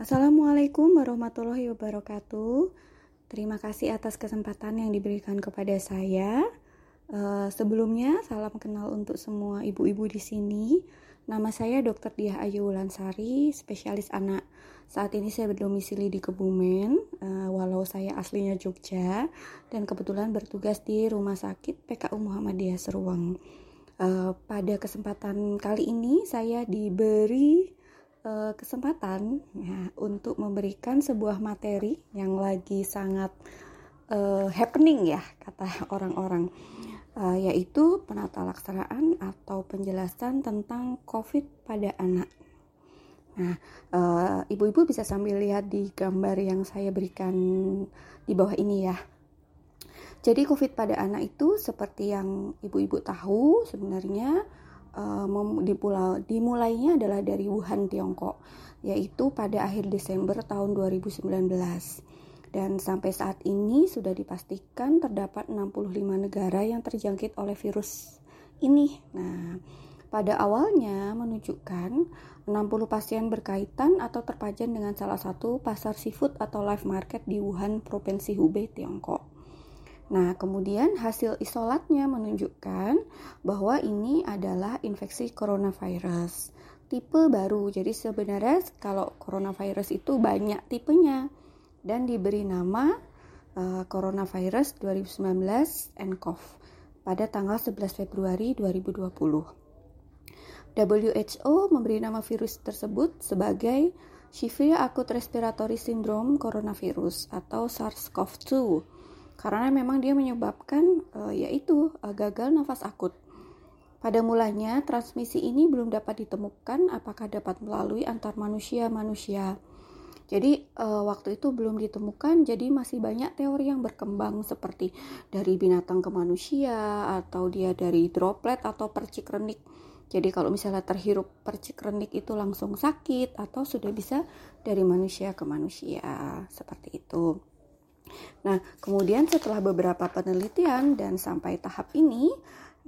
Assalamualaikum warahmatullahi wabarakatuh. Terima kasih atas kesempatan yang diberikan kepada saya. Uh, sebelumnya, salam kenal untuk semua ibu-ibu di sini. Nama saya Dr. Diah Ayu Wulansari, spesialis anak. Saat ini saya berdomisili di Kebumen, uh, walau saya aslinya Jogja, dan kebetulan bertugas di Rumah Sakit PKU Muhammadiyah Seruang. Uh, pada kesempatan kali ini, saya diberi uh, kesempatan ya, untuk memberikan sebuah materi yang lagi sangat uh, happening ya kata orang-orang uh, yaitu penata laksanaan atau penjelasan tentang COVID pada anak. Nah, ibu-ibu uh, bisa sambil lihat di gambar yang saya berikan di bawah ini ya. Jadi COVID pada anak itu seperti yang ibu-ibu tahu sebenarnya uh, dimulainya adalah dari Wuhan, Tiongkok, yaitu pada akhir Desember tahun 2019. Dan sampai saat ini sudah dipastikan terdapat 65 negara yang terjangkit oleh virus ini. Nah, pada awalnya menunjukkan 60 pasien berkaitan atau terpajan dengan salah satu pasar seafood atau live market di Wuhan, Provinsi Hubei, Tiongkok. Nah, kemudian hasil isolatnya menunjukkan bahwa ini adalah infeksi coronavirus tipe baru. Jadi sebenarnya kalau coronavirus itu banyak tipenya dan diberi nama uh, coronavirus 2019 nCoV pada tanggal 11 Februari 2020. WHO memberi nama virus tersebut sebagai Severe Acute Respiratory Syndrome Coronavirus atau SARS-CoV-2 karena memang dia menyebabkan uh, yaitu uh, gagal nafas akut. Pada mulanya, transmisi ini belum dapat ditemukan apakah dapat melalui antar manusia-manusia. Jadi uh, waktu itu belum ditemukan, jadi masih banyak teori yang berkembang seperti dari binatang ke manusia atau dia dari droplet atau percik renik. Jadi kalau misalnya terhirup percik renik itu langsung sakit atau sudah bisa dari manusia ke manusia seperti itu. Nah, kemudian setelah beberapa penelitian dan sampai tahap ini,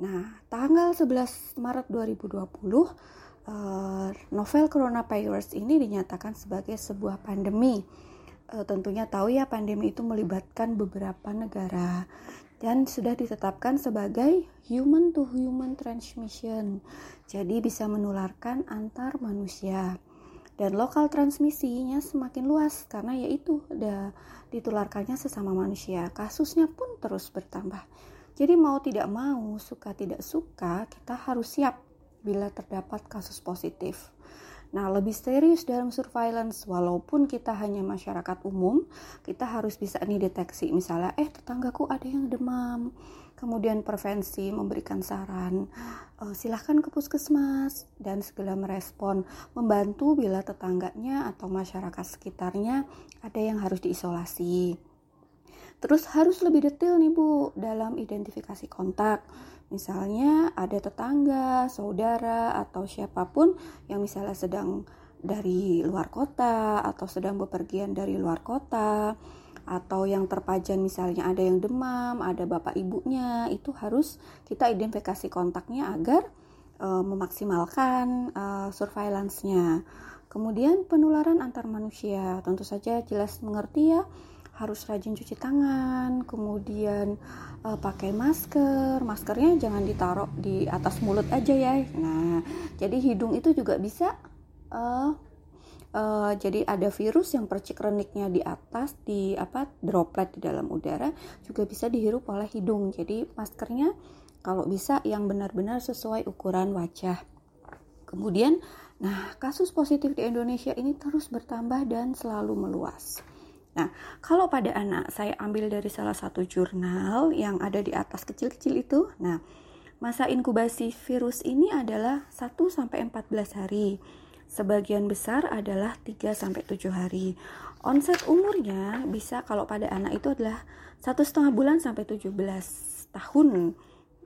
nah, tanggal 11 Maret 2020, uh, novel coronavirus ini dinyatakan sebagai sebuah pandemi. Uh, tentunya tahu ya pandemi itu melibatkan beberapa negara dan sudah ditetapkan sebagai human to human transmission. Jadi bisa menularkan antar manusia dan lokal transmisinya semakin luas karena yaitu ada ditularkannya sesama manusia. Kasusnya pun terus bertambah. Jadi mau tidak mau, suka tidak suka, kita harus siap bila terdapat kasus positif. Nah, lebih serius dalam surveillance, walaupun kita hanya masyarakat umum, kita harus bisa nih deteksi. Misalnya, eh tetanggaku ada yang demam, kemudian prevensi, memberikan saran, uh, silahkan ke puskesmas, dan segera merespon, membantu bila tetangganya atau masyarakat sekitarnya ada yang harus diisolasi. Terus harus lebih detail nih Bu dalam identifikasi kontak Misalnya ada tetangga, saudara, atau siapa pun yang misalnya sedang dari luar kota atau sedang bepergian dari luar kota atau yang terpajan misalnya ada yang demam, ada bapak ibunya, itu harus kita identifikasi kontaknya agar e, memaksimalkan e, surveillance-nya. Kemudian penularan antar manusia, tentu saja jelas mengerti ya harus rajin cuci tangan, kemudian uh, pakai masker. Maskernya jangan ditaruh di atas mulut aja ya. Nah, jadi hidung itu juga bisa uh, uh, jadi ada virus yang percik reniknya di atas di apa droplet di dalam udara juga bisa dihirup oleh hidung. Jadi maskernya kalau bisa yang benar-benar sesuai ukuran wajah. Kemudian, nah kasus positif di Indonesia ini terus bertambah dan selalu meluas. Nah, kalau pada anak saya ambil dari salah satu jurnal yang ada di atas kecil-kecil itu. Nah, masa inkubasi virus ini adalah 1 sampai 14 hari. Sebagian besar adalah 3 sampai 7 hari. Onset umurnya bisa kalau pada anak itu adalah satu setengah bulan sampai 17 tahun.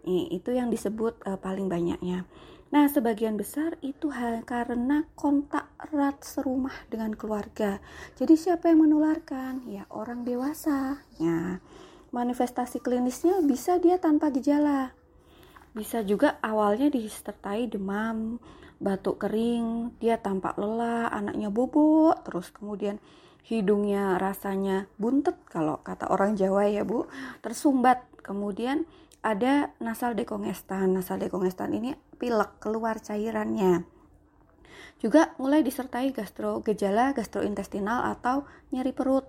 Itu yang disebut uh, paling banyaknya. Nah, sebagian besar itu karena kontak erat serumah dengan keluarga. Jadi siapa yang menularkan? Ya, orang dewasa. Ya. Manifestasi klinisnya bisa dia tanpa gejala. Bisa juga awalnya disertai demam, batuk kering, dia tampak lelah, anaknya bobok, terus kemudian hidungnya rasanya buntet kalau kata orang Jawa ya Bu, tersumbat. Kemudian ada nasal dekongestan. Nasal dekongestan ini pilek keluar cairannya. Juga mulai disertai gastro gejala gastrointestinal atau nyeri perut.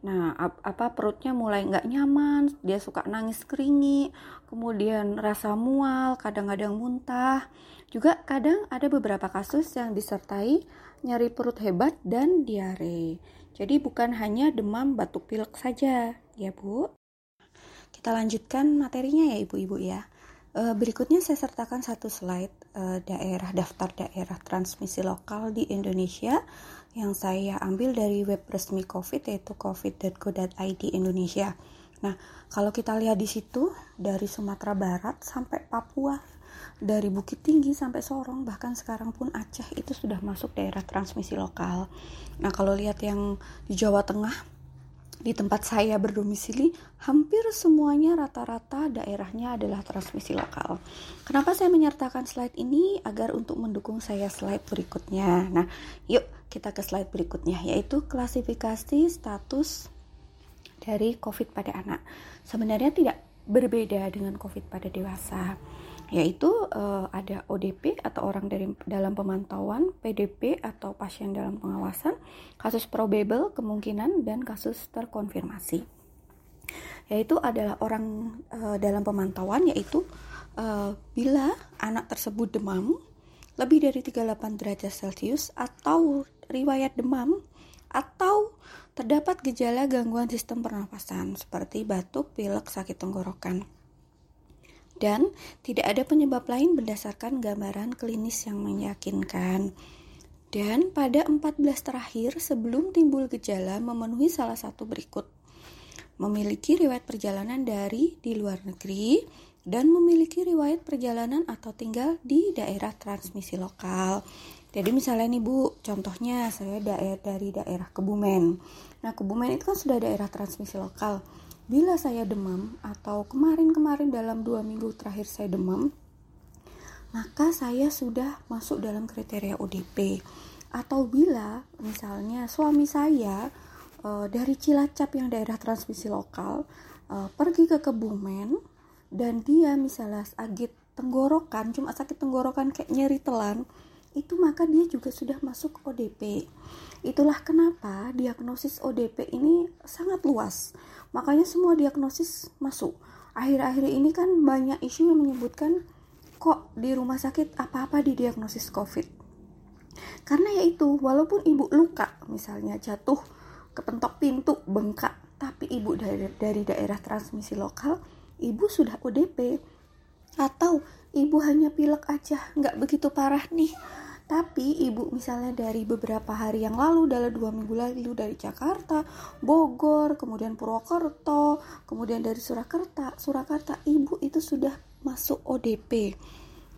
Nah, ap apa perutnya mulai nggak nyaman, dia suka nangis keringi, kemudian rasa mual, kadang-kadang muntah. Juga kadang ada beberapa kasus yang disertai nyeri perut hebat dan diare. Jadi bukan hanya demam batuk pilek saja, ya Bu. Kita lanjutkan materinya ya Ibu-ibu ya. Eh, berikutnya saya sertakan satu slide uh, daerah daftar daerah transmisi lokal di Indonesia yang saya ambil dari web resmi COVID yaitu covid.go.id Indonesia. Nah, kalau kita lihat di situ dari Sumatera Barat sampai Papua, dari Bukit Tinggi sampai Sorong, bahkan sekarang pun Aceh itu sudah masuk daerah transmisi lokal. Nah, kalau lihat yang di Jawa Tengah di tempat saya berdomisili, hampir semuanya rata-rata daerahnya adalah transmisi lokal. Kenapa saya menyertakan slide ini? Agar untuk mendukung saya slide berikutnya. Nah, yuk kita ke slide berikutnya, yaitu klasifikasi status dari COVID pada anak. Sebenarnya tidak berbeda dengan COVID pada dewasa yaitu uh, ada ODP atau orang dari dalam pemantauan, PDP atau pasien dalam pengawasan, kasus probable kemungkinan dan kasus terkonfirmasi. Yaitu adalah orang uh, dalam pemantauan yaitu uh, bila anak tersebut demam lebih dari 38 derajat Celcius atau riwayat demam atau terdapat gejala gangguan sistem pernapasan seperti batuk, pilek, sakit tenggorokan dan tidak ada penyebab lain berdasarkan gambaran klinis yang meyakinkan. Dan pada 14 terakhir sebelum timbul gejala memenuhi salah satu berikut. Memiliki riwayat perjalanan dari di luar negeri dan memiliki riwayat perjalanan atau tinggal di daerah transmisi lokal. Jadi misalnya nih Bu, contohnya saya daerah dari daerah Kebumen. Nah, Kebumen itu kan sudah daerah transmisi lokal bila saya demam atau kemarin-kemarin dalam dua minggu terakhir saya demam, maka saya sudah masuk dalam kriteria ODP. Atau bila misalnya suami saya e, dari Cilacap yang daerah transmisi lokal e, pergi ke Kebumen dan dia misalnya agit tenggorokan, cuma sakit tenggorokan kayak nyeri telan, itu maka dia juga sudah masuk ODP. Itulah kenapa diagnosis ODP ini sangat luas. Makanya semua diagnosis masuk. Akhir-akhir ini kan banyak isu yang menyebutkan kok di rumah sakit apa-apa didiagnosis COVID. Karena yaitu walaupun ibu luka misalnya jatuh kepentok pintu bengkak tapi ibu dari, dari daerah transmisi lokal ibu sudah ODP atau ibu hanya pilek aja nggak begitu parah nih tapi ibu misalnya dari beberapa hari yang lalu dalam dua minggu lalu dari Jakarta Bogor kemudian Purwokerto kemudian dari Surakarta Surakarta ibu itu sudah masuk ODP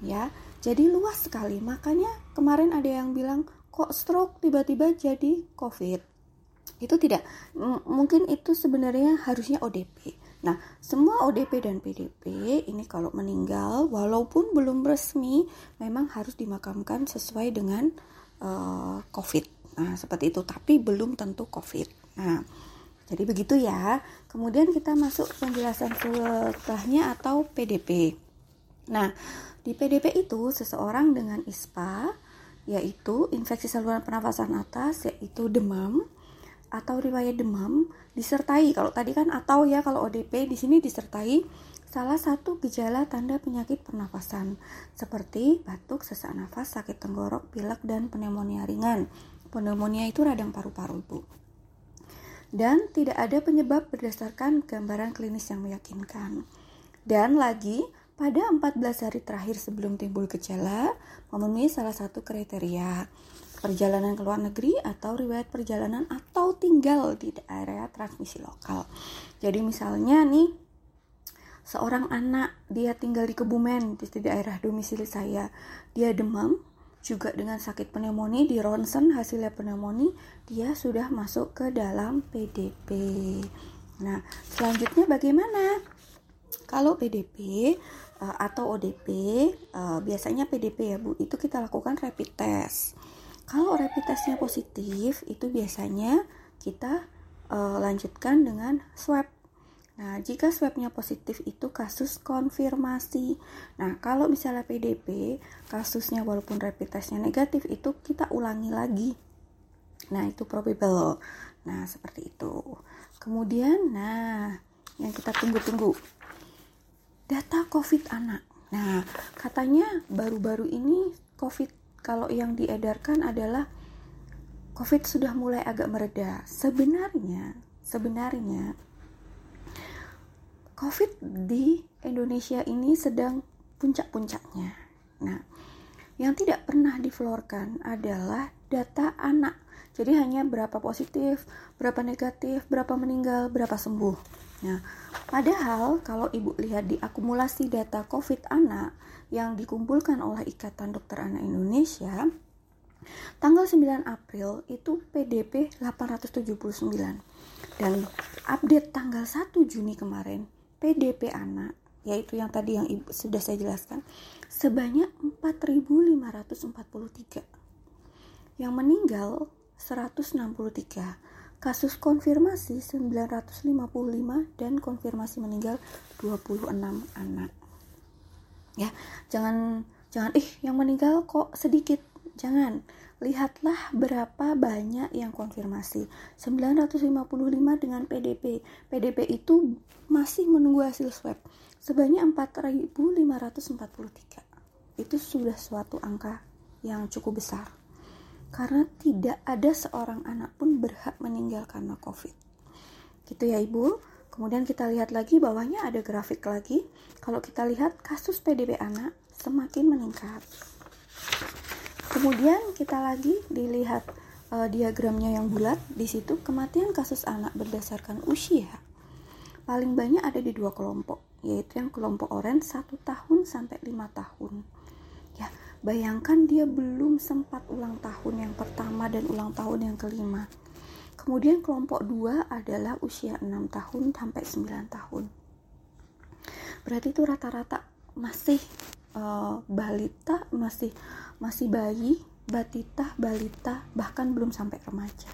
ya. Jadi luas sekali. Makanya kemarin ada yang bilang kok stroke tiba-tiba jadi COVID? Itu tidak. Mungkin itu sebenarnya harusnya ODP Nah, semua ODP dan PDP ini kalau meninggal walaupun belum resmi memang harus dimakamkan sesuai dengan uh, COVID. Nah, seperti itu, tapi belum tentu COVID. Nah, jadi begitu ya. Kemudian kita masuk penjelasan setelahnya atau PDP. Nah, di PDP itu seseorang dengan ISPA yaitu infeksi saluran pernafasan atas yaitu demam, atau riwayat demam disertai kalau tadi kan atau ya kalau ODP di sini disertai salah satu gejala tanda penyakit pernafasan seperti batuk, sesak nafas, sakit tenggorok, pilek dan pneumonia ringan. Pneumonia itu radang paru-paru, Bu. Dan tidak ada penyebab berdasarkan gambaran klinis yang meyakinkan. Dan lagi, pada 14 hari terakhir sebelum timbul gejala, memenuhi salah satu kriteria perjalanan ke luar negeri atau riwayat perjalanan atau tinggal di daerah transmisi lokal. Jadi misalnya nih seorang anak dia tinggal di Kebumen di daerah domisili saya, dia demam juga dengan sakit pneumonia di ronsen hasilnya pneumonia dia sudah masuk ke dalam PDP. Nah, selanjutnya bagaimana? Kalau PDP uh, atau ODP, uh, biasanya PDP ya Bu, itu kita lakukan rapid test. Kalau rapid testnya positif, itu biasanya kita uh, lanjutkan dengan swab. Nah, jika swabnya positif itu kasus konfirmasi. Nah, kalau misalnya PDP, kasusnya walaupun rapid testnya negatif, itu kita ulangi lagi. Nah, itu probable. Nah, seperti itu. Kemudian, nah, yang kita tunggu-tunggu. Data COVID anak. Nah, katanya baru-baru ini COVID kalau yang diedarkan adalah COVID sudah mulai agak mereda. Sebenarnya, sebenarnya COVID di Indonesia ini sedang puncak-puncaknya. Nah, yang tidak pernah diflorkan adalah data anak. Jadi hanya berapa positif, berapa negatif, berapa meninggal, berapa sembuh. Nah, padahal kalau ibu lihat di akumulasi data COVID anak yang dikumpulkan oleh Ikatan Dokter Anak Indonesia, Tanggal 9 April itu PDP 879 dan update tanggal 1 Juni kemarin PDP anak yaitu yang tadi yang ibu, sudah saya jelaskan sebanyak 4543 yang meninggal 163 kasus konfirmasi 955 dan konfirmasi meninggal 26 anak ya jangan jangan ih yang meninggal kok sedikit Jangan, lihatlah berapa banyak yang konfirmasi. 955 dengan PDP. PDP itu masih menunggu hasil swab. Sebanyak 4543. Itu sudah suatu angka yang cukup besar. Karena tidak ada seorang anak pun berhak meninggal karena COVID. Gitu ya Ibu. Kemudian kita lihat lagi bawahnya ada grafik lagi. Kalau kita lihat kasus PDP anak semakin meningkat. Kemudian kita lagi dilihat uh, diagramnya yang bulat. Di situ kematian kasus anak berdasarkan usia paling banyak ada di dua kelompok, yaitu yang kelompok orange satu tahun sampai lima tahun. Ya, bayangkan dia belum sempat ulang tahun yang pertama dan ulang tahun yang kelima. Kemudian kelompok dua adalah usia 6 tahun sampai 9 tahun. Berarti itu rata-rata masih uh, balita, masih masih bayi, batita, balita, bahkan belum sampai remaja.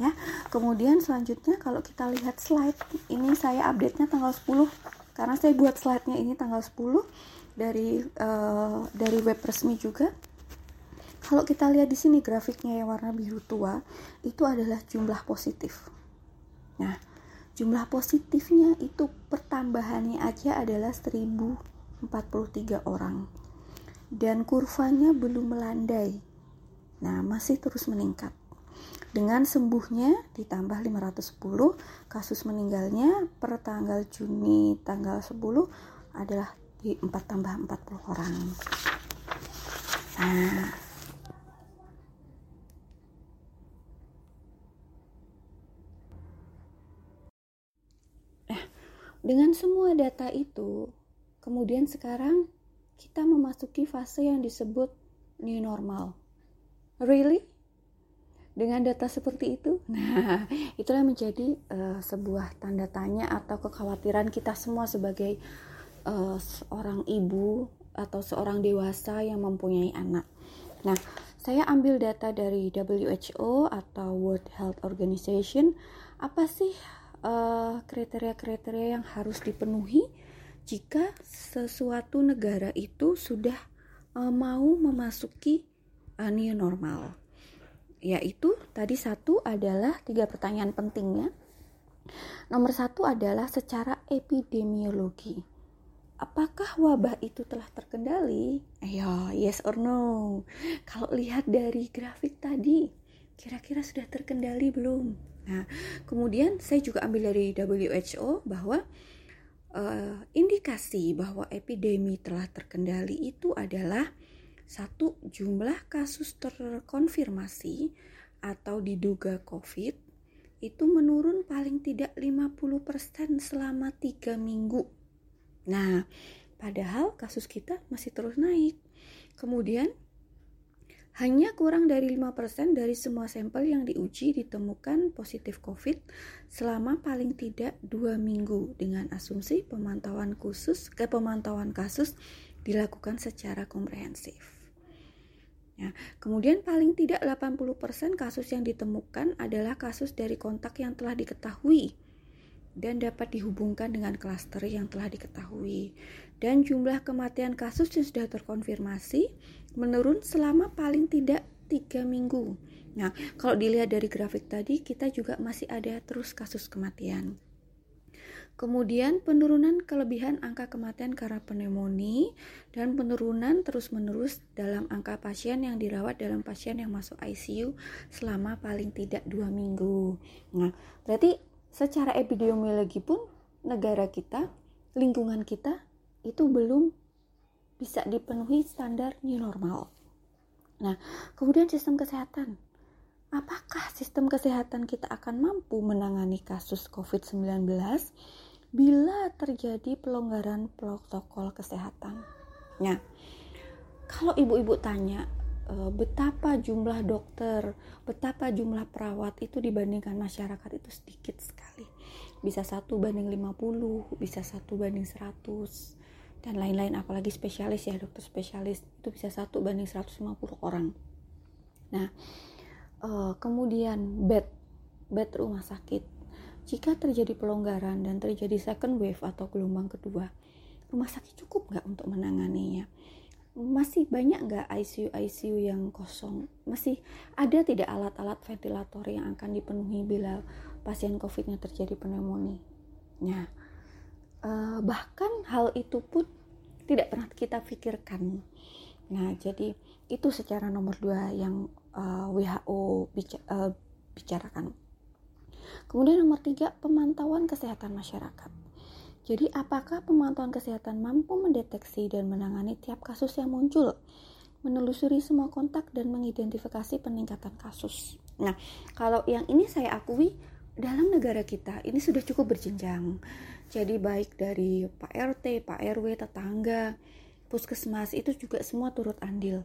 Ya. Kemudian selanjutnya kalau kita lihat slide, ini saya update-nya tanggal 10 karena saya buat slide-nya ini tanggal 10 dari uh, dari web resmi juga. Kalau kita lihat di sini grafiknya yang warna biru tua, itu adalah jumlah positif. Nah, jumlah positifnya itu pertambahannya aja adalah 1043 orang dan kurvanya belum melandai. Nah, masih terus meningkat. Dengan sembuhnya ditambah 510, kasus meninggalnya per tanggal Juni tanggal 10 adalah di 4 tambah 40 orang. Nah, dengan semua data itu, kemudian sekarang kita memasuki fase yang disebut new normal. Really? Dengan data seperti itu? Nah, itulah menjadi uh, sebuah tanda tanya atau kekhawatiran kita semua sebagai uh, seorang ibu atau seorang dewasa yang mempunyai anak. Nah, saya ambil data dari WHO atau World Health Organization. Apa sih kriteria-kriteria uh, yang harus dipenuhi jika sesuatu negara itu sudah uh, mau memasuki uh, new normal. Yaitu tadi satu adalah tiga pertanyaan pentingnya. Nomor satu adalah secara epidemiologi. Apakah wabah itu telah terkendali? Ayo yes or no? Kalau lihat dari grafik tadi kira-kira sudah terkendali belum nah kemudian saya juga ambil dari WHO bahwa uh, indikasi bahwa epidemi telah terkendali itu adalah satu jumlah kasus terkonfirmasi atau diduga COVID itu menurun paling tidak 50% selama 3 minggu. Nah, padahal kasus kita masih terus naik. Kemudian hanya kurang dari 5% dari semua sampel yang diuji ditemukan positif COVID selama paling tidak dua minggu dengan asumsi pemantauan khusus ke pemantauan kasus dilakukan secara komprehensif. Ya, kemudian paling tidak 80% kasus yang ditemukan adalah kasus dari kontak yang telah diketahui dan dapat dihubungkan dengan klaster yang telah diketahui. Dan jumlah kematian kasus yang sudah terkonfirmasi menurun selama paling tidak tiga minggu. Nah, kalau dilihat dari grafik tadi, kita juga masih ada terus kasus kematian. Kemudian penurunan kelebihan angka kematian karena pneumonia dan penurunan terus-menerus dalam angka pasien yang dirawat dalam pasien yang masuk ICU selama paling tidak dua minggu. Nah, berarti secara epidemiologi pun negara kita, lingkungan kita itu belum bisa dipenuhi standar new normal. Nah, kemudian sistem kesehatan. Apakah sistem kesehatan kita akan mampu menangani kasus COVID-19 bila terjadi pelonggaran protokol kesehatan? Nah, kalau ibu-ibu tanya, eh, betapa jumlah dokter, betapa jumlah perawat itu dibandingkan masyarakat itu sedikit sekali. Bisa satu banding 50, bisa satu banding 100 dan lain-lain apalagi spesialis ya dokter spesialis itu bisa satu banding 150 orang. Nah uh, kemudian bed bed rumah sakit. Jika terjadi pelonggaran dan terjadi second wave atau gelombang kedua rumah sakit cukup nggak untuk menanganinya? Masih banyak nggak ICU ICU yang kosong? Masih ada tidak alat-alat ventilator yang akan dipenuhi bila pasien COVID-nya terjadi pneumonia? Nah uh, bahkan hal itu pun tidak pernah kita pikirkan. Nah jadi itu secara nomor dua yang uh, eh, WHO bica uh, bicarakan. Kemudian nomor tiga pemantauan kesehatan masyarakat. Jadi apakah pemantauan kesehatan mampu mendeteksi dan menangani tiap kasus yang muncul menelusuri semua kontak dan mengidentifikasi peningkatan kasus. Nah, kalau yang ini saya akui dalam negara kita ini sudah cukup berjenjang. Jadi baik dari Pak RT, Pak RW, tetangga, puskesmas itu juga semua turut andil.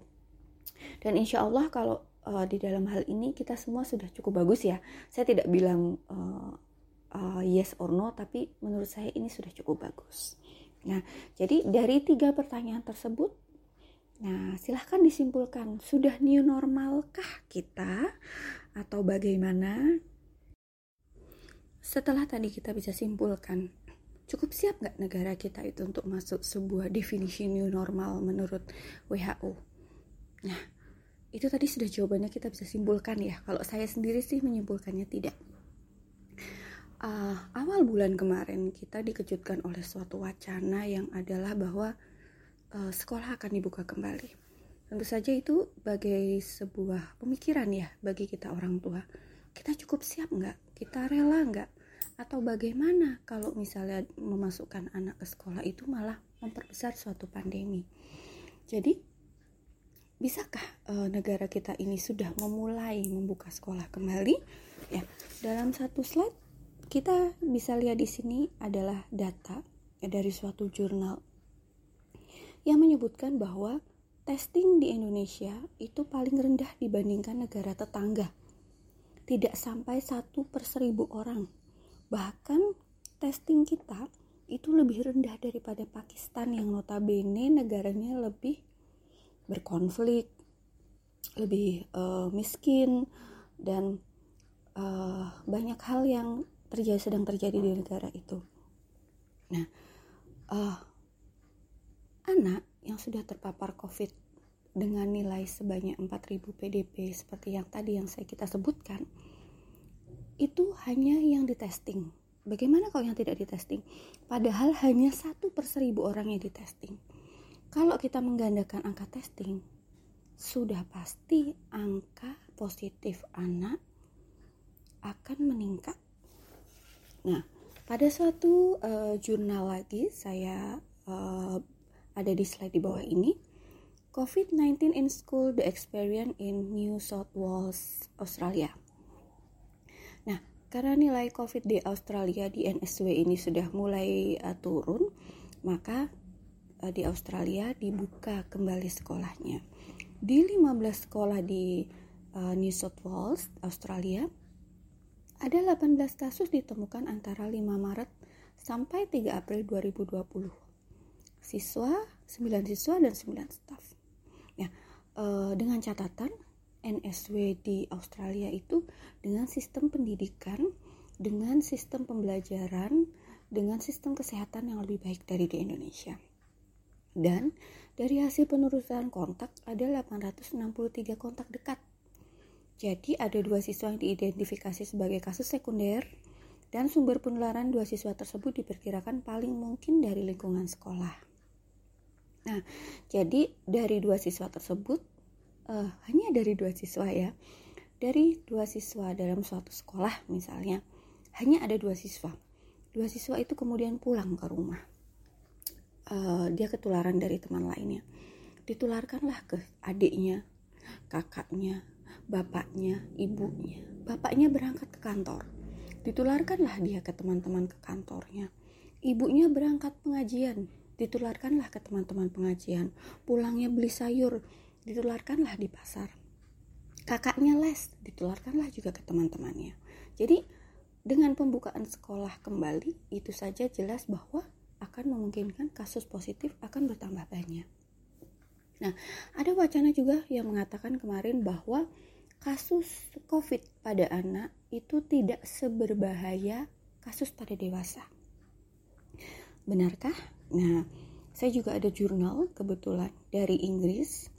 Dan insya Allah kalau uh, di dalam hal ini kita semua sudah cukup bagus ya. Saya tidak bilang uh, uh, yes or no, tapi menurut saya ini sudah cukup bagus. Nah, jadi dari tiga pertanyaan tersebut, nah silahkan disimpulkan sudah new normalkah kita atau bagaimana? Setelah tadi kita bisa simpulkan cukup siap nggak negara kita itu untuk masuk sebuah definisi new normal menurut WHO? Nah, itu tadi sudah jawabannya kita bisa simpulkan ya. Kalau saya sendiri sih menyimpulkannya tidak. Uh, awal bulan kemarin kita dikejutkan oleh suatu wacana yang adalah bahwa uh, sekolah akan dibuka kembali. Tentu saja itu sebagai sebuah pemikiran ya bagi kita orang tua. Kita cukup siap nggak? Kita rela nggak? Atau bagaimana kalau misalnya memasukkan anak ke sekolah itu malah memperbesar suatu pandemi? Jadi bisakah e, negara kita ini sudah memulai membuka sekolah kembali? Ya dalam satu slide kita bisa lihat di sini adalah data ya, dari suatu jurnal yang menyebutkan bahwa testing di Indonesia itu paling rendah dibandingkan negara tetangga tidak sampai satu per seribu orang Bahkan testing kita itu lebih rendah daripada Pakistan yang notabene negaranya lebih berkonflik, lebih uh, miskin dan uh, banyak hal yang terjadi sedang terjadi di negara itu. Nah, uh, anak yang sudah terpapar COVID dengan nilai sebanyak 4000 PDP seperti yang tadi yang saya kita sebutkan, itu hanya yang ditesting. Bagaimana kalau yang tidak ditesting? Padahal hanya satu per seribu orang yang ditesting. Kalau kita menggandakan angka testing, sudah pasti angka positif anak akan meningkat. Nah, pada suatu uh, jurnal lagi saya uh, ada di slide di bawah ini, COVID-19 in School: The Experience in New South Wales, Australia. Karena nilai COVID di Australia di NSW ini sudah mulai uh, turun, maka uh, di Australia dibuka kembali sekolahnya. di 15 sekolah di uh, New South Wales, Australia, ada 18 kasus ditemukan antara 5 Maret sampai 3 April 2020. Siswa, 9 siswa dan 9 staf. Uh, dengan catatan NSW di Australia itu dengan sistem pendidikan, dengan sistem pembelajaran, dengan sistem kesehatan yang lebih baik dari di Indonesia. Dan dari hasil penelusuran kontak ada 863 kontak dekat. Jadi ada dua siswa yang diidentifikasi sebagai kasus sekunder dan sumber penularan dua siswa tersebut diperkirakan paling mungkin dari lingkungan sekolah. Nah, jadi dari dua siswa tersebut uh, hanya dari dua siswa ya. Dari dua siswa dalam suatu sekolah misalnya, hanya ada dua siswa. Dua siswa itu kemudian pulang ke rumah. Uh, dia ketularan dari teman lainnya. Ditularkanlah ke adiknya kakaknya bapaknya ibunya. Bapaknya berangkat ke kantor. Ditularkanlah dia ke teman-teman ke kantornya. Ibunya berangkat pengajian ditularkanlah ke teman-teman pengajian pulangnya beli sayur ditularkanlah di pasar kakaknya les ditularkanlah juga ke teman-temannya jadi dengan pembukaan sekolah kembali itu saja jelas bahwa akan memungkinkan kasus positif akan bertambah banyak. Nah, ada wacana juga yang mengatakan kemarin bahwa kasus COVID pada anak itu tidak seberbahaya kasus pada dewasa. Benarkah? Nah, saya juga ada jurnal kebetulan dari Inggris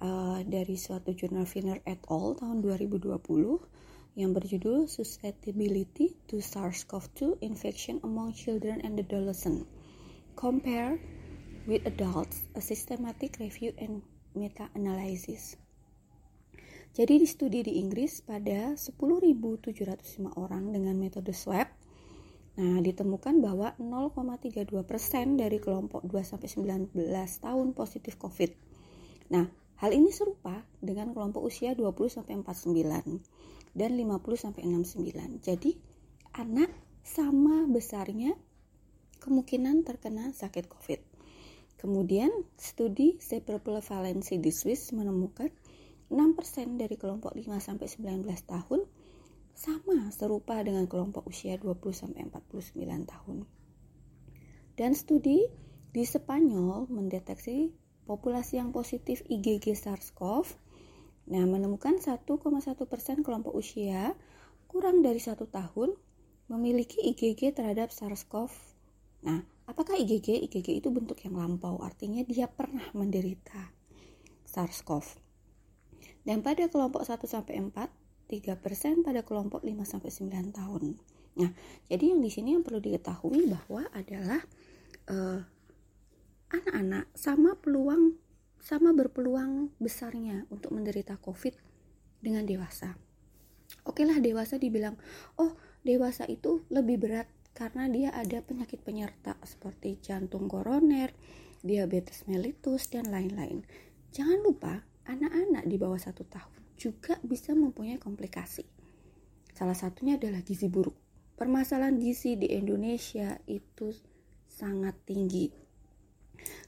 uh, dari suatu jurnal Finner et al tahun 2020 yang berjudul Susceptibility to SARS-CoV-2 Infection Among Children and Adolescents compare with adults, a systematic review and meta-analysis. Jadi di studi di Inggris pada 10.705 orang dengan metode swab, nah ditemukan bahwa 0,32% dari kelompok 2-19 tahun positif COVID. Nah, hal ini serupa dengan kelompok usia 20-49 dan 50-69. Jadi, anak sama besarnya kemungkinan terkena sakit COVID. Kemudian, studi seroprevalensi di Swiss menemukan 6% dari kelompok 5-19 tahun sama serupa dengan kelompok usia 20-49 tahun. Dan studi di Spanyol mendeteksi populasi yang positif IgG SARS-CoV nah menemukan 1,1% kelompok usia kurang dari satu tahun memiliki IgG terhadap SARS-CoV Nah, apakah IgG? IgG itu bentuk yang lampau, artinya dia pernah menderita SARS-CoV. Dan pada kelompok 1 sampai 4, 3% pada kelompok 5 sampai 9 tahun. Nah, jadi yang di sini yang perlu diketahui bahwa adalah eh, anak-anak sama peluang sama berpeluang besarnya untuk menderita COVID dengan dewasa. Oke lah dewasa dibilang, oh dewasa itu lebih berat karena dia ada penyakit penyerta seperti jantung koroner, diabetes mellitus, dan lain-lain. Jangan lupa, anak-anak di bawah satu tahun juga bisa mempunyai komplikasi. Salah satunya adalah gizi buruk. Permasalahan gizi di Indonesia itu sangat tinggi.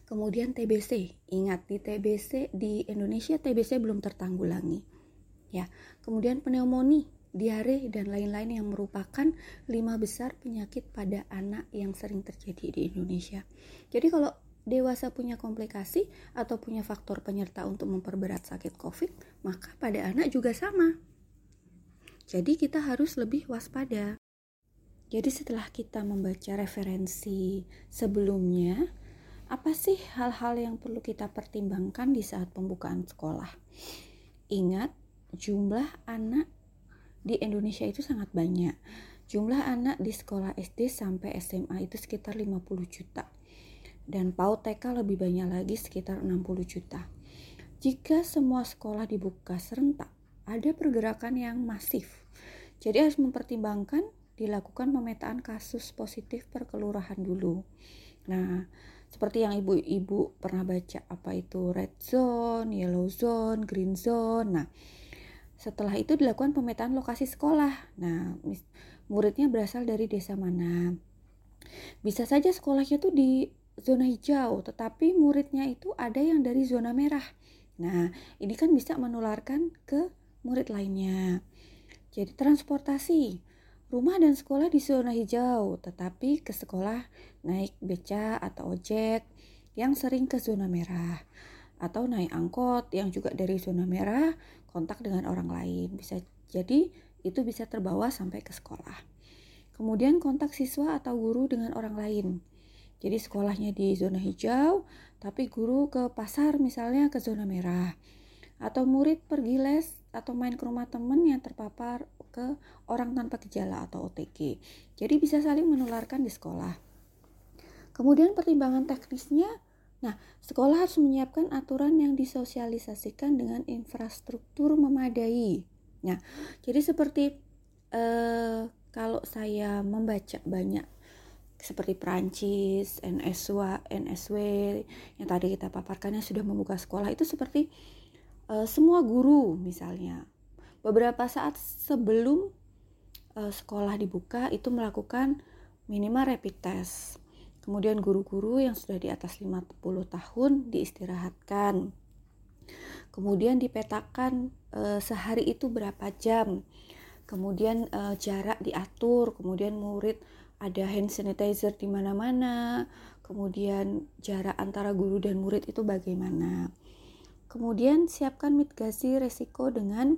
Kemudian TBC, ingat di TBC di Indonesia TBC belum tertanggulangi. Ya, kemudian pneumonia diare, dan lain-lain yang merupakan lima besar penyakit pada anak yang sering terjadi di Indonesia. Jadi kalau dewasa punya komplikasi atau punya faktor penyerta untuk memperberat sakit COVID, maka pada anak juga sama. Jadi kita harus lebih waspada. Jadi setelah kita membaca referensi sebelumnya, apa sih hal-hal yang perlu kita pertimbangkan di saat pembukaan sekolah? Ingat, jumlah anak di Indonesia itu sangat banyak. Jumlah anak di sekolah SD sampai SMA itu sekitar 50 juta. Dan PAUD TK lebih banyak lagi sekitar 60 juta. Jika semua sekolah dibuka serentak, ada pergerakan yang masif. Jadi harus mempertimbangkan dilakukan pemetaan kasus positif per kelurahan dulu. Nah, seperti yang ibu-ibu pernah baca apa itu red zone, yellow zone, green zone. Nah, setelah itu dilakukan pemetaan lokasi sekolah. Nah, muridnya berasal dari desa mana. Bisa saja sekolahnya tuh di zona hijau, tetapi muridnya itu ada yang dari zona merah. Nah, ini kan bisa menularkan ke murid lainnya. Jadi transportasi, rumah dan sekolah di zona hijau, tetapi ke sekolah naik beca atau ojek yang sering ke zona merah atau naik angkot yang juga dari zona merah kontak dengan orang lain bisa jadi itu bisa terbawa sampai ke sekolah kemudian kontak siswa atau guru dengan orang lain jadi sekolahnya di zona hijau tapi guru ke pasar misalnya ke zona merah. Atau murid pergi les atau main ke rumah teman yang terpapar ke orang tanpa gejala atau OTG jadi bisa saling menularkan di sekolah. Kemudian pertimbangan teknisnya Nah, sekolah harus menyiapkan aturan yang disosialisasikan dengan infrastruktur memadai. Nah, jadi seperti eh, kalau saya membaca banyak seperti Prancis, NSW, NSW yang tadi kita paparkan yang sudah membuka sekolah itu seperti eh, semua guru misalnya beberapa saat sebelum eh, sekolah dibuka itu melakukan minimal rapid test Kemudian guru-guru yang sudah di atas 50 tahun diistirahatkan. Kemudian dipetakan e, sehari itu berapa jam. Kemudian e, jarak diatur, kemudian murid ada hand sanitizer di mana-mana. Kemudian jarak antara guru dan murid itu bagaimana. Kemudian siapkan mitigasi resiko dengan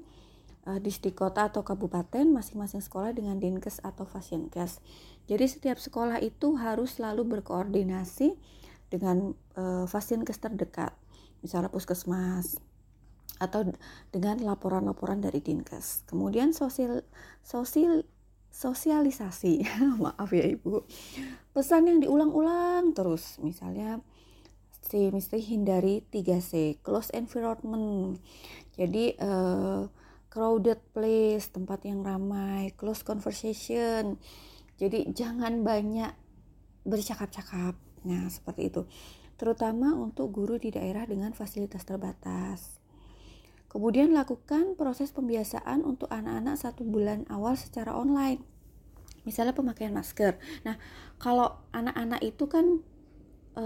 uh, di kota atau kabupaten masing-masing sekolah dengan dinkes atau fasienkes. Jadi setiap sekolah itu harus selalu berkoordinasi dengan uh, fasienkes terdekat, misalnya puskesmas atau dengan laporan-laporan dari dinkes. Kemudian sosial sosial sosialisasi, maaf ya ibu, pesan yang diulang-ulang terus, misalnya si mesti hindari 3C, close environment. Jadi uh, crowded place, tempat yang ramai, close conversation. Jadi jangan banyak bercakap-cakap. Nah, seperti itu. Terutama untuk guru di daerah dengan fasilitas terbatas. Kemudian lakukan proses pembiasaan untuk anak-anak satu bulan awal secara online. Misalnya pemakaian masker. Nah, kalau anak-anak itu kan e,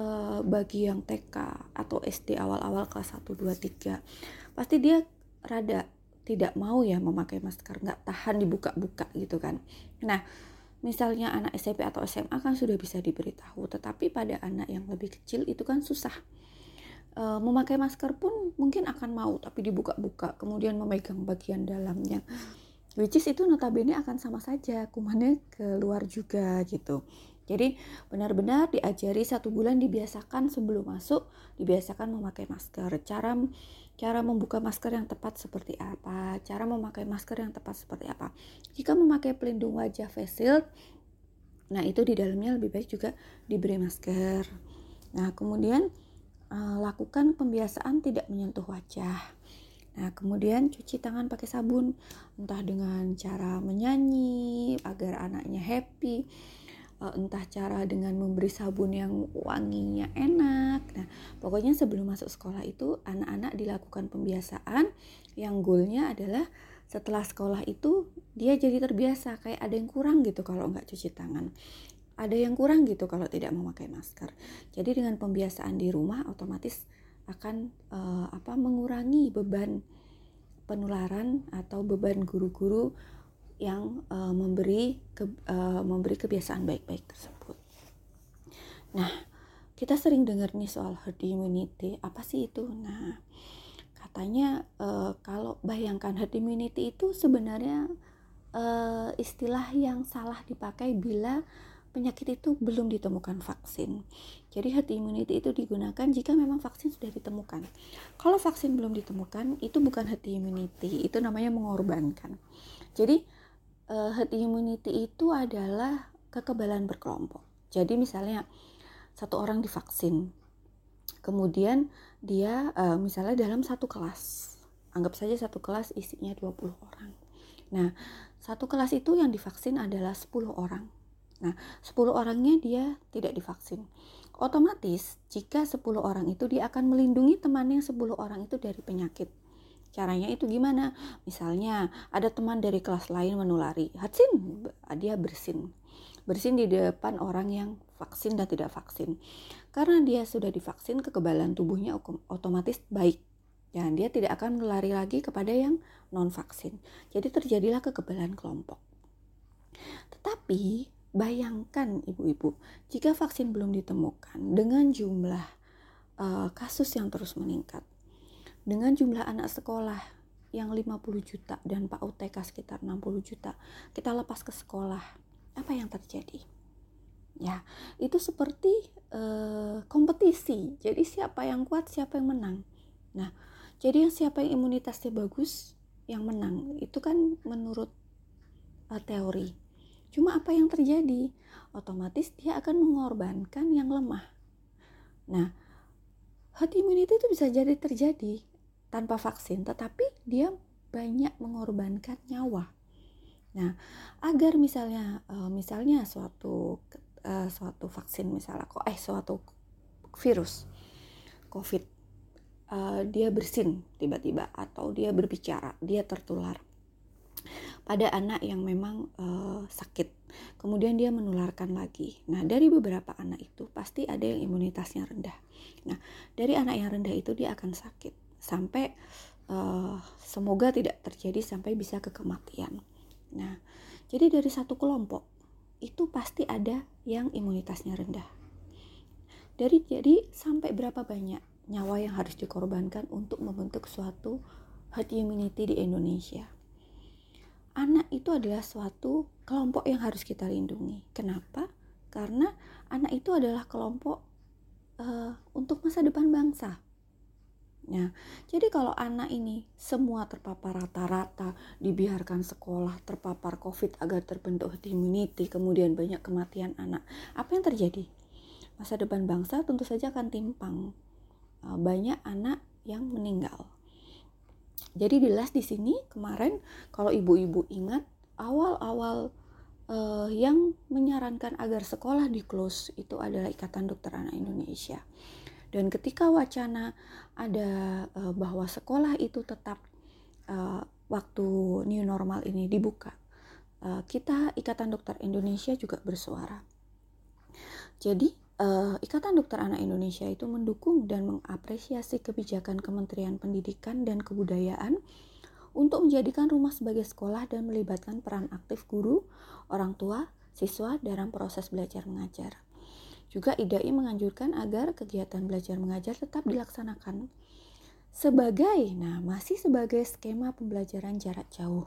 bagi yang TK atau SD awal-awal kelas 1, 2, 3, pasti dia rada tidak mau ya memakai masker nggak tahan dibuka-buka gitu kan nah misalnya anak SMP atau SMA kan sudah bisa diberitahu tetapi pada anak yang lebih kecil itu kan susah e, memakai masker pun mungkin akan mau tapi dibuka-buka kemudian memegang bagian dalamnya which is itu notabene akan sama saja kumannya keluar juga gitu jadi benar-benar diajari satu bulan dibiasakan sebelum masuk dibiasakan memakai masker cara cara membuka masker yang tepat seperti apa, cara memakai masker yang tepat seperti apa. Jika memakai pelindung wajah face shield, nah itu di dalamnya lebih baik juga diberi masker. Nah, kemudian uh, lakukan pembiasaan tidak menyentuh wajah. Nah, kemudian cuci tangan pakai sabun, entah dengan cara menyanyi agar anaknya happy, uh, entah cara dengan memberi sabun yang wanginya enak. Nah, pokoknya sebelum masuk sekolah itu anak-anak dilakukan pembiasaan yang goalnya adalah setelah sekolah itu dia jadi terbiasa kayak ada yang kurang gitu kalau nggak cuci tangan ada yang kurang gitu kalau tidak memakai masker jadi dengan pembiasaan di rumah otomatis akan uh, apa mengurangi beban penularan atau beban guru-guru yang uh, memberi ke, uh, memberi kebiasaan baik-baik tersebut. Nah, kita sering dengar nih soal herd immunity. Apa sih itu? Nah, katanya uh, kalau bayangkan herd immunity itu sebenarnya uh, istilah yang salah dipakai bila penyakit itu belum ditemukan vaksin. Jadi herd immunity itu digunakan jika memang vaksin sudah ditemukan. Kalau vaksin belum ditemukan, itu bukan herd immunity, itu namanya mengorbankan. Jadi uh, herd immunity itu adalah kekebalan berkelompok. Jadi misalnya satu orang divaksin, kemudian dia uh, misalnya dalam satu kelas, anggap saja satu kelas isinya 20 orang. Nah, satu kelas itu yang divaksin adalah 10 orang. Nah, 10 orangnya dia tidak divaksin. Otomatis jika 10 orang itu dia akan melindungi temannya 10 orang itu dari penyakit. Caranya itu gimana? Misalnya ada teman dari kelas lain menulari, Hatsin dia bersin. Bersin di depan orang yang vaksin dan tidak vaksin. Karena dia sudah divaksin, kekebalan tubuhnya otomatis baik. Dan dia tidak akan lari lagi kepada yang non vaksin. Jadi terjadilah kekebalan kelompok. Tetapi bayangkan ibu-ibu, jika vaksin belum ditemukan dengan jumlah uh, kasus yang terus meningkat, dengan jumlah anak sekolah yang 50 juta dan PAUD TK sekitar 60 juta, kita lepas ke sekolah, apa yang terjadi? Ya, itu seperti uh, kompetisi. Jadi siapa yang kuat, siapa yang menang. Nah, jadi yang siapa yang imunitasnya bagus, yang menang. Itu kan menurut uh, teori. Cuma apa yang terjadi? Otomatis dia akan mengorbankan yang lemah. Nah, herd immunity itu bisa jadi terjadi tanpa vaksin, tetapi dia banyak mengorbankan nyawa. Nah, agar misalnya uh, misalnya suatu uh, suatu vaksin misalnya kok eh suatu virus COVID uh, dia bersin tiba-tiba atau dia berbicara dia tertular pada anak yang memang uh, sakit kemudian dia menularkan lagi nah dari beberapa anak itu pasti ada yang imunitasnya rendah nah dari anak yang rendah itu dia akan sakit sampai uh, semoga tidak terjadi sampai bisa ke kematian nah jadi dari satu kelompok itu pasti ada yang imunitasnya rendah. Dari jadi sampai berapa banyak nyawa yang harus dikorbankan untuk membentuk suatu herd immunity di Indonesia. Anak itu adalah suatu kelompok yang harus kita lindungi. Kenapa? Karena anak itu adalah kelompok uh, untuk masa depan bangsa. Nah, jadi kalau anak ini semua terpapar rata-rata, dibiarkan sekolah terpapar COVID agar terbentuk immunity, kemudian banyak kematian anak, apa yang terjadi? Masa depan bangsa tentu saja akan timpang. Eh, banyak anak yang meninggal. Jadi jelas di sini kemarin kalau ibu-ibu ingat awal-awal uh, yang menyarankan agar sekolah di close itu adalah Ikatan Dokter Anak Indonesia. Dan ketika wacana ada uh, bahwa sekolah itu tetap uh, waktu new normal ini dibuka, uh, kita Ikatan Dokter Indonesia juga bersuara. Jadi uh, Ikatan Dokter Anak Indonesia itu mendukung dan mengapresiasi kebijakan Kementerian Pendidikan dan Kebudayaan untuk menjadikan rumah sebagai sekolah dan melibatkan peran aktif guru, orang tua, siswa dalam proses belajar mengajar. Juga IDAI menganjurkan agar kegiatan belajar mengajar tetap dilaksanakan sebagai, nah masih sebagai skema pembelajaran jarak jauh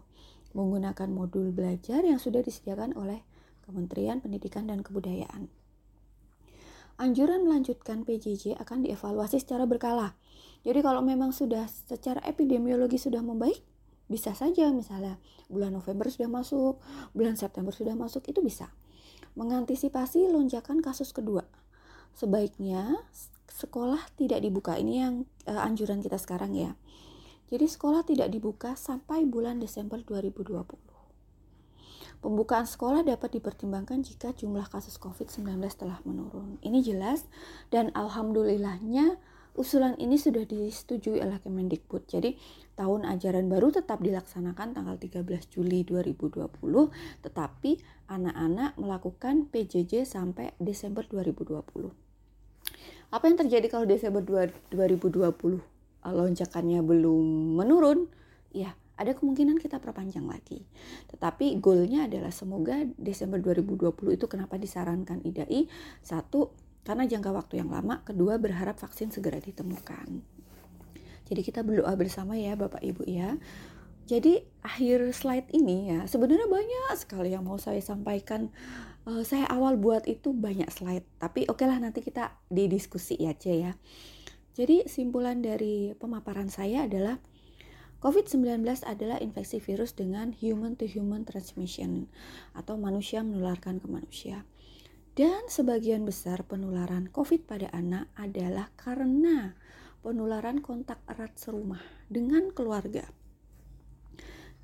menggunakan modul belajar yang sudah disediakan oleh Kementerian Pendidikan dan Kebudayaan. Anjuran melanjutkan PJJ akan dievaluasi secara berkala. Jadi kalau memang sudah secara epidemiologi sudah membaik, bisa saja misalnya bulan November sudah masuk, bulan September sudah masuk, itu bisa mengantisipasi lonjakan kasus kedua. Sebaiknya sekolah tidak dibuka. Ini yang uh, anjuran kita sekarang ya. Jadi sekolah tidak dibuka sampai bulan Desember 2020. Pembukaan sekolah dapat dipertimbangkan jika jumlah kasus COVID-19 telah menurun. Ini jelas dan alhamdulillahnya usulan ini sudah disetujui oleh Kemendikbud. Jadi tahun ajaran baru tetap dilaksanakan tanggal 13 Juli 2020, tetapi anak-anak melakukan PJJ sampai Desember 2020. Apa yang terjadi kalau Desember 2020 lonjakannya belum menurun? Ya, ada kemungkinan kita perpanjang lagi. Tetapi goalnya adalah semoga Desember 2020 itu kenapa disarankan IDAI? Satu, karena jangka waktu yang lama, kedua berharap vaksin segera ditemukan. Jadi kita berdoa bersama ya Bapak Ibu ya. Jadi akhir slide ini ya sebenarnya banyak sekali yang mau saya sampaikan. Uh, saya awal buat itu banyak slide, tapi oke lah nanti kita didiskusi aja ya. Jadi simpulan dari pemaparan saya adalah COVID-19 adalah infeksi virus dengan human to human transmission atau manusia menularkan ke manusia. Dan sebagian besar penularan COVID pada anak adalah karena penularan kontak erat serumah dengan keluarga.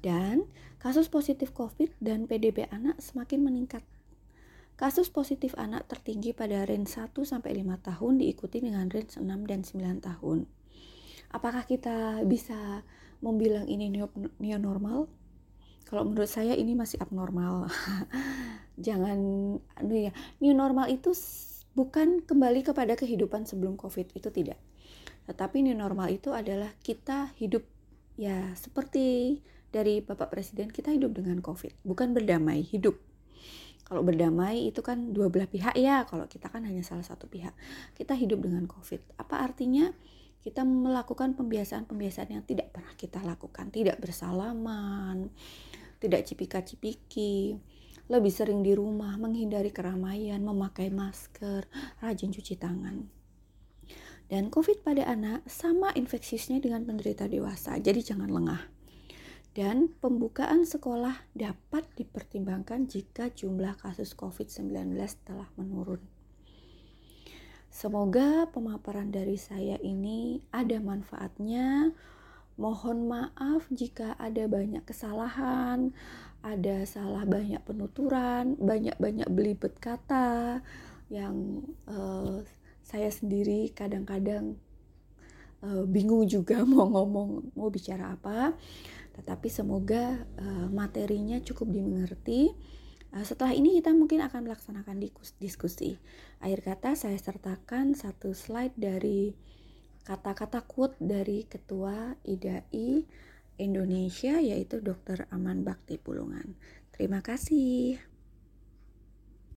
Dan kasus positif COVID dan PDB anak semakin meningkat. Kasus positif anak tertinggi pada range 1 sampai 5 tahun diikuti dengan range 6 dan 9 tahun. Apakah kita bisa membilang ini new normal? Kalau menurut saya ini masih abnormal. Jangan anu ya, new normal itu bukan kembali kepada kehidupan sebelum Covid itu tidak. Tetapi new normal itu adalah kita hidup ya seperti dari Bapak Presiden kita hidup dengan COVID, bukan berdamai, hidup. Kalau berdamai itu kan dua belah pihak ya, kalau kita kan hanya salah satu pihak. Kita hidup dengan COVID. Apa artinya? Kita melakukan pembiasaan-pembiasaan yang tidak pernah kita lakukan, tidak bersalaman, tidak cipika-cipiki, lebih sering di rumah, menghindari keramaian, memakai masker, rajin cuci tangan. Dan COVID pada anak sama infeksiusnya dengan penderita dewasa, jadi jangan lengah. Dan pembukaan sekolah dapat dipertimbangkan jika jumlah kasus COVID-19 telah menurun. Semoga pemaparan dari saya ini ada manfaatnya Mohon maaf jika ada banyak kesalahan, ada salah banyak penuturan, banyak-banyak belibet kata yang uh, saya sendiri kadang-kadang uh, bingung juga mau ngomong, mau bicara apa. Tetapi semoga uh, materinya cukup dimengerti. Uh, setelah ini kita mungkin akan melaksanakan diskusi. Akhir kata saya sertakan satu slide dari kata-kata quote dari Ketua IDAI Indonesia yaitu Dr. Aman Bakti Pulungan. Terima kasih.